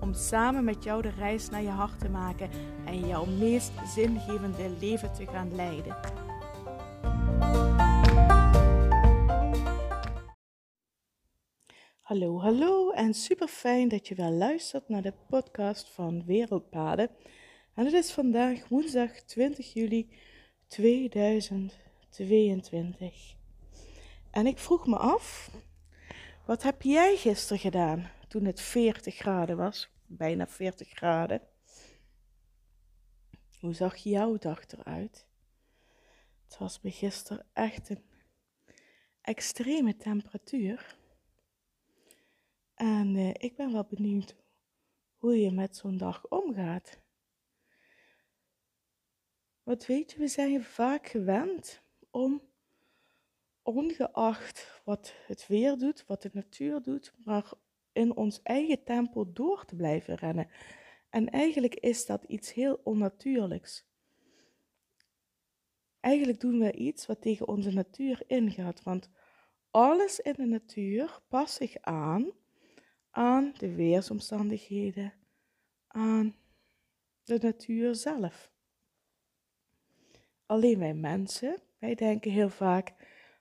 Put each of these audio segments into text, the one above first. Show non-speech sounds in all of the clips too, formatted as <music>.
Om samen met jou de reis naar je hart te maken en jouw meest zingevende leven te gaan leiden. Hallo, hallo en super fijn dat je weer luistert naar de podcast van Wereldpaden. En het is vandaag woensdag 20 juli 2022. En ik vroeg me af, wat heb jij gisteren gedaan toen het 40 graden was? Bijna 40 graden. Hoe zag jouw dag eruit? Het was bij gisteren echt een extreme temperatuur. En eh, ik ben wel benieuwd hoe je met zo'n dag omgaat. Wat weet je, we zijn vaak gewend om, ongeacht wat het weer doet, wat de natuur doet, maar in ons eigen tempo door te blijven rennen. En eigenlijk is dat iets heel onnatuurlijks. Eigenlijk doen we iets wat tegen onze natuur ingaat, want alles in de natuur past zich aan aan de weersomstandigheden, aan de natuur zelf. Alleen wij mensen, wij denken heel vaak,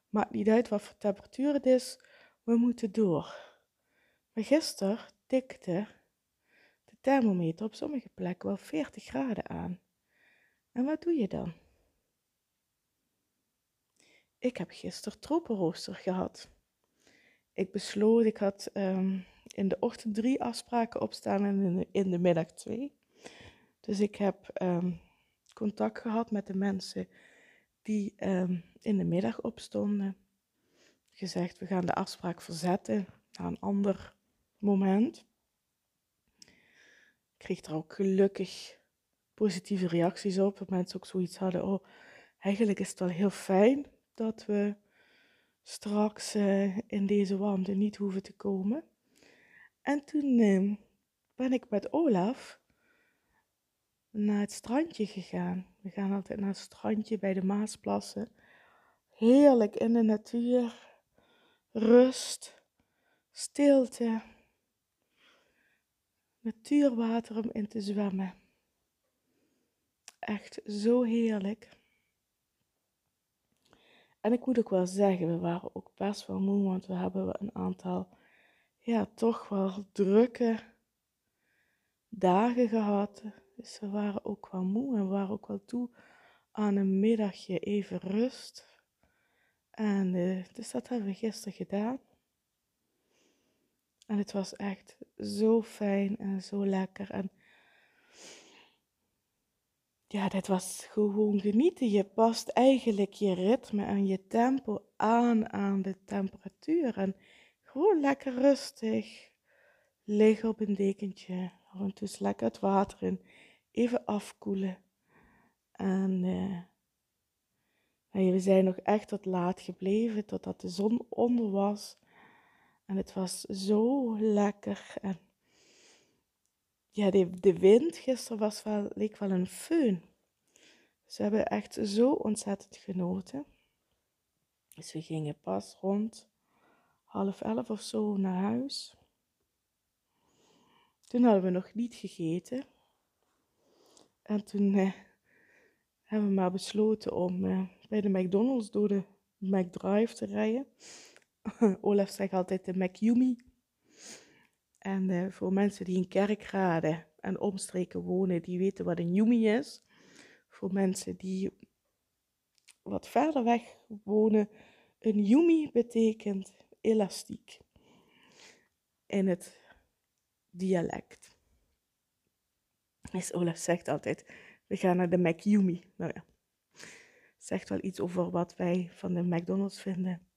maakt niet uit wat voor temperatuur het is, we moeten door. Maar gisteren tikte de thermometer op sommige plekken wel 40 graden aan. En wat doe je dan? Ik heb gisteren tropenrooster gehad. Ik besloot, ik had um, in de ochtend drie afspraken opstaan en in de, in de middag twee. Dus ik heb um, contact gehad met de mensen die um, in de middag opstonden. Gezegd, we gaan de afspraak verzetten naar een ander moment. Ik kreeg er ook gelukkig positieve reacties op. Dat mensen ook zoiets hadden, oh, eigenlijk is het wel heel fijn dat we straks uh, in deze warmte niet hoeven te komen. En toen uh, ben ik met Olaf naar het strandje gegaan. We gaan altijd naar het strandje bij de Maasplassen. Heerlijk in de natuur, rust, stilte, natuurwater om in te zwemmen. Echt zo heerlijk. En ik moet ook wel zeggen, we waren ook best wel moe, want we hebben een aantal, ja, toch wel drukke dagen gehad. Dus we waren ook wel moe en we waren ook wel toe aan een middagje even rust. En uh, dus dat hebben we gisteren gedaan. En het was echt zo fijn en zo lekker. En ja, dit was gewoon genieten. Je past eigenlijk je ritme en je tempo aan aan de temperatuur. En gewoon lekker rustig liggen op een dekentje. Af en toe lekker het water in. Even afkoelen. En we zijn nog echt tot laat gebleven, totdat de zon onder was. En het was zo lekker. En ja, de, de wind gisteren was wel, leek wel een föhn. Dus we hebben echt zo ontzettend genoten. Dus we gingen pas rond half elf of zo naar huis. Toen hadden we nog niet gegeten. En toen eh, hebben we maar besloten om eh, bij de McDonald's door de McDrive te rijden. <laughs> Olaf zegt altijd de McYumi. En uh, voor mensen die in Kerkrade en omstreken wonen, die weten wat een Yumi is. Voor mensen die wat verder weg wonen, een Yumi betekent elastiek in het dialect. Dus Olaf zegt altijd, we gaan naar de McYumi. Nou ja, zegt wel iets over wat wij van de McDonald's vinden.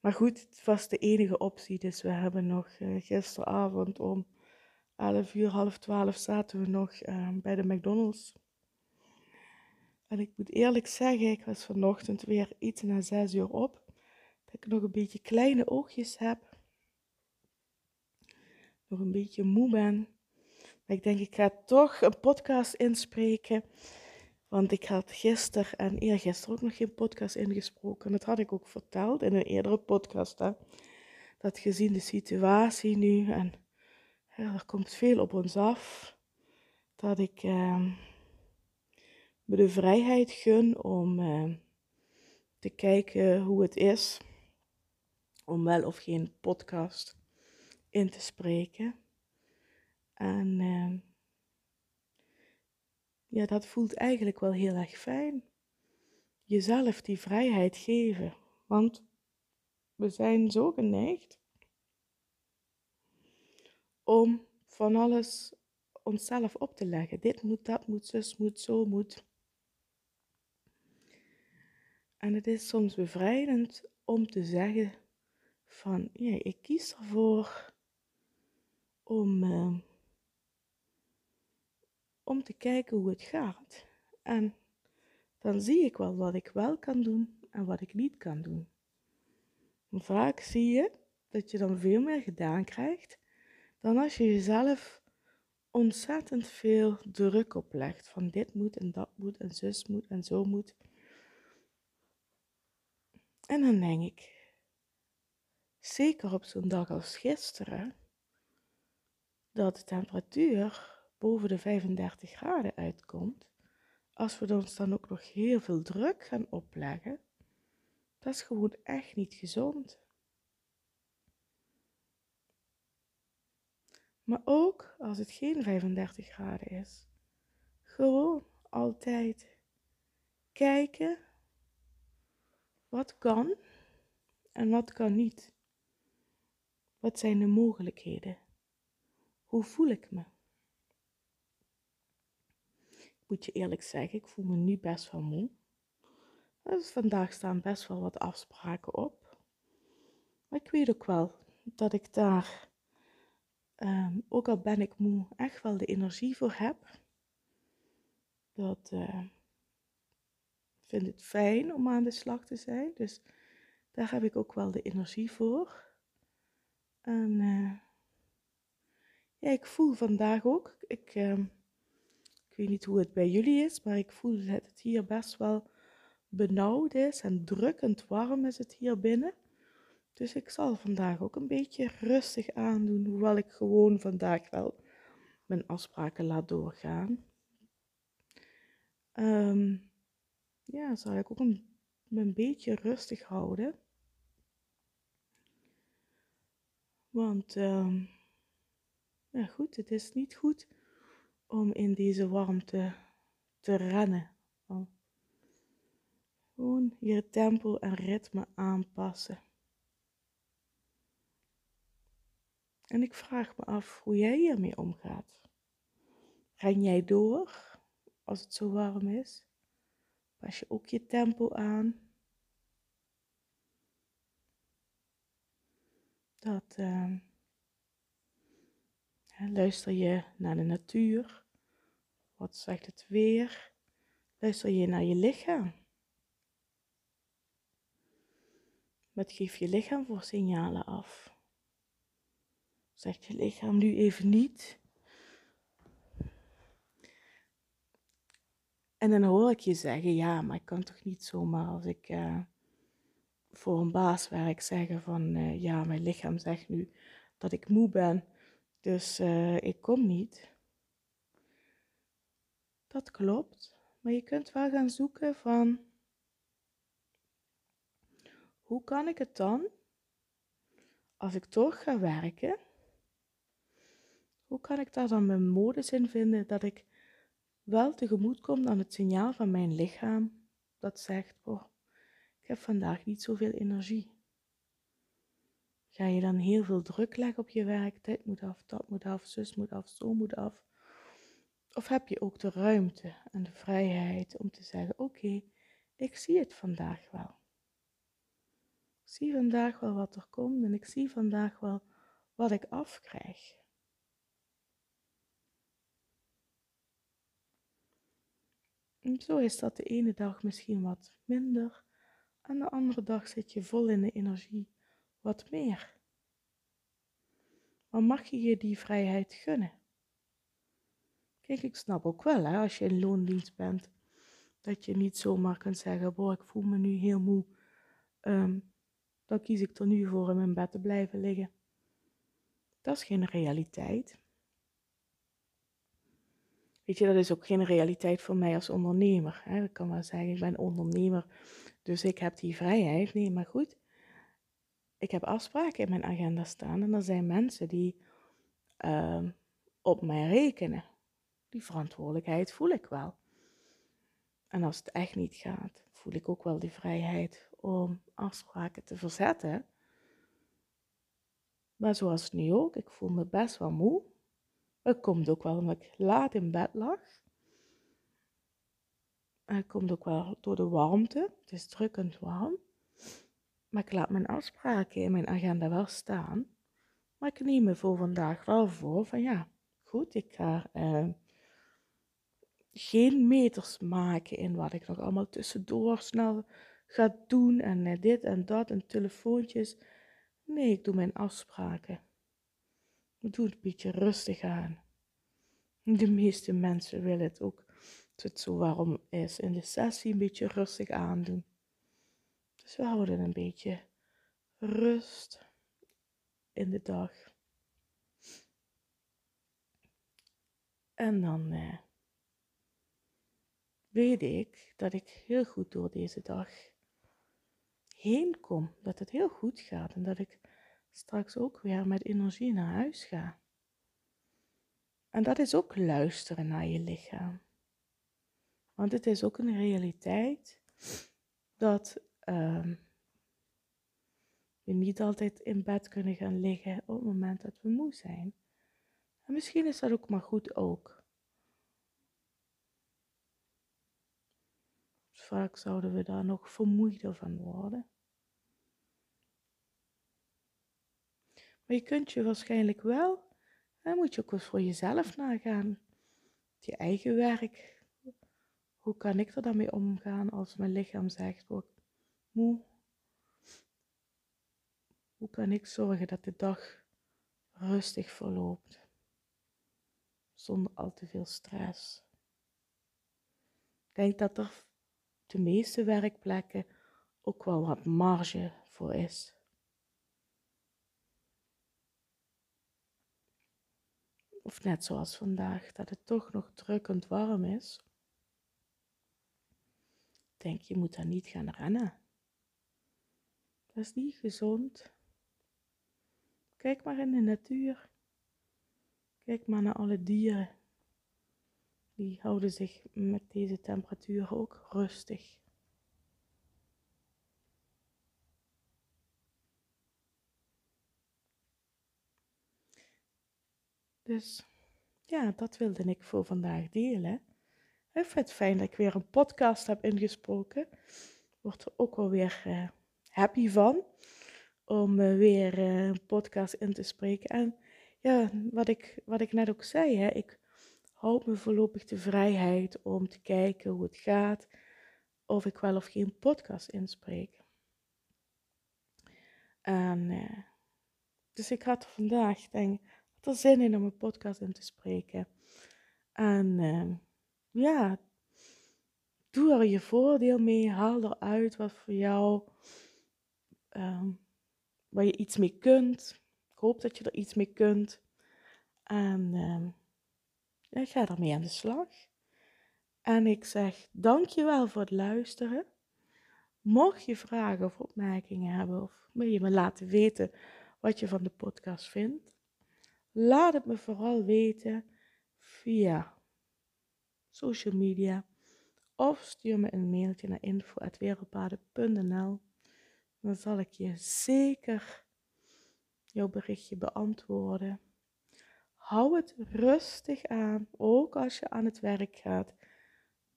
Maar goed, het was de enige optie. Dus we hebben nog uh, gisteravond om 11 uur, half 12 zaten we nog uh, bij de McDonald's. En ik moet eerlijk zeggen, ik was vanochtend weer iets na zes uur op. Dat ik nog een beetje kleine oogjes heb. Nog een beetje moe ben. Maar ik denk, ik ga toch een podcast inspreken. Want ik had gisteren en eergisteren ook nog geen podcast ingesproken. Dat had ik ook verteld in een eerdere podcast. Hè? Dat gezien de situatie nu en er komt veel op ons af. Dat ik eh, me de vrijheid gun om eh, te kijken hoe het is. Om wel of geen podcast in te spreken. En uh, ja, dat voelt eigenlijk wel heel erg fijn. Jezelf die vrijheid geven. Want we zijn zo geneigd om van alles onszelf op te leggen. Dit moet, dat moet, zus moet, zo moet. En het is soms bevrijdend om te zeggen van, ja, ik kies ervoor om, uh, om te kijken hoe het gaat. En dan zie ik wel wat ik wel kan doen en wat ik niet kan doen. vaak zie je dat je dan veel meer gedaan krijgt dan als je jezelf ontzettend veel druk oplegt. Van dit moet en dat moet en zus moet en zo moet. En dan denk ik, zeker op zo'n dag als gisteren, dat de temperatuur boven de 35 graden uitkomt, als we ons dan ook nog heel veel druk gaan opleggen, dat is gewoon echt niet gezond. Maar ook als het geen 35 graden is. Gewoon altijd kijken wat kan en wat kan niet. Wat zijn de mogelijkheden? Hoe voel ik me? Moet je eerlijk zeggen, ik voel me nu best wel moe. Dus vandaag staan best wel wat afspraken op. Maar ik weet ook wel dat ik daar Um, ook al ben ik moe, echt wel de energie voor heb. Dat uh, vind het fijn om aan de slag te zijn. Dus daar heb ik ook wel de energie voor. En uh, ja, ik voel vandaag ook. Ik, ik weet niet hoe het bij jullie is, maar ik voel dat het hier best wel benauwd is en drukkend warm is het hier binnen. Dus ik zal vandaag ook een beetje rustig aandoen, hoewel ik gewoon vandaag wel mijn afspraken laat doorgaan. Um, ja, zal ik ook een, een beetje rustig houden. Want, um, ja goed, het is niet goed om in deze warmte te rennen. Gewoon je tempo en ritme aanpassen. En ik vraag me af hoe jij hiermee omgaat. Ren jij door als het zo warm is? Pas je ook je tempo aan? Dat uh, luister je naar de natuur? Wat zegt het weer? Luister je naar je lichaam? Wat geeft je lichaam voor signalen af? Zegt je lichaam nu even niet. En dan hoor ik je zeggen, ja, maar ik kan toch niet zomaar als ik uh, voor een baas werk zeggen van, uh, ja, mijn lichaam zegt nu dat ik moe ben, dus uh, ik kom niet. Dat klopt, maar je kunt wel gaan zoeken van, hoe kan ik het dan, als ik toch ga werken, hoe kan ik daar dan mijn modus in vinden dat ik wel tegemoet kom aan het signaal van mijn lichaam dat zegt, oh, ik heb vandaag niet zoveel energie. Ga je dan heel veel druk leggen op je werk, dit moet af, dat moet af, zus moet af, zo moet af. Of heb je ook de ruimte en de vrijheid om te zeggen, oké, ik zie het vandaag wel. Ik zie vandaag wel wat er komt en ik zie vandaag wel wat ik afkrijg. zo is dat de ene dag misschien wat minder en de andere dag zit je vol in de energie wat meer. Maar mag je je die vrijheid gunnen? Kijk, ik snap ook wel, hè, als je in loondienst bent, dat je niet zomaar kunt zeggen, boh, ik voel me nu heel moe, um, dan kies ik er nu voor in mijn bed te blijven liggen. Dat is geen realiteit. Weet je, dat is ook geen realiteit voor mij als ondernemer. Hè. Ik kan wel zeggen, ik ben ondernemer, dus ik heb die vrijheid. Nee, maar goed, ik heb afspraken in mijn agenda staan en er zijn mensen die uh, op mij rekenen. Die verantwoordelijkheid voel ik wel. En als het echt niet gaat, voel ik ook wel die vrijheid om afspraken te verzetten. Maar zoals nu ook, ik voel me best wel moe. Het komt ook wel omdat ik laat in bed lag. Het komt ook wel door de warmte. Het is drukkend warm. Maar ik laat mijn afspraken in mijn agenda wel staan. Maar ik neem me voor vandaag wel voor van ja, goed, ik ga eh, geen meters maken in wat ik nog allemaal tussendoor snel ga doen en eh, dit en dat en telefoontjes. Nee, ik doe mijn afspraken. Ik doe het een beetje rustig aan. De meeste mensen willen het ook, als het zo warm is, in de sessie een beetje rustig aandoen. Dus we houden een beetje rust in de dag. En dan eh, weet ik dat ik heel goed door deze dag heen kom. Dat het heel goed gaat en dat ik straks ook weer met energie naar huis ga. En dat is ook luisteren naar je lichaam. Want het is ook een realiteit dat um, we niet altijd in bed kunnen gaan liggen op het moment dat we moe zijn. En misschien is dat ook maar goed ook. Dus vaak zouden we daar nog vermoeider van worden. Maar je kunt je waarschijnlijk wel, dan moet je ook eens voor jezelf nagaan. Je eigen werk. Hoe kan ik er dan mee omgaan als mijn lichaam zegt, moe? Hoe kan ik zorgen dat de dag rustig verloopt? Zonder al te veel stress. Ik denk dat er de meeste werkplekken ook wel wat marge voor is. Of net zoals vandaag, dat het toch nog drukkend warm is. Denk je moet dan niet gaan rennen. Dat is niet gezond. Kijk maar in de natuur. Kijk maar naar alle dieren. Die houden zich met deze temperatuur ook rustig. Dus ja, dat wilde ik voor vandaag delen. Vind het fijn dat ik weer een podcast heb ingesproken. Word er ook wel weer uh, happy van om uh, weer uh, een podcast in te spreken. En ja, wat ik, wat ik net ook zei, hè, ik houd me voorlopig de vrijheid om te kijken hoe het gaat, of ik wel of geen podcast inspreek. En, dus ik had vandaag, denk had er zin in om een podcast in te spreken. En uh, ja, doe er je voordeel mee. Haal eruit wat voor jou, uh, waar je iets mee kunt. Ik hoop dat je er iets mee kunt. En uh, ja, ga ermee aan de slag. En ik zeg dankjewel voor het luisteren. Mocht je vragen of opmerkingen hebben, of wil je me laten weten wat je van de podcast vindt, Laat het me vooral weten via social media of stuur me een mailtje naar info.wereldpaden.nl. Dan zal ik je zeker jouw berichtje beantwoorden. Hou het rustig aan, ook als je aan het werk gaat.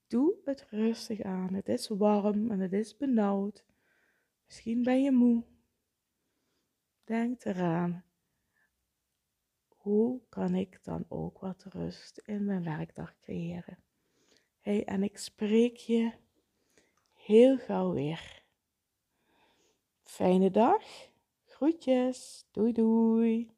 Doe het rustig aan. Het is warm en het is benauwd. Misschien ben je moe. Denk eraan hoe kan ik dan ook wat rust in mijn werkdag creëren? Hey, en ik spreek je heel gauw weer. Fijne dag. Groetjes. Doei doei.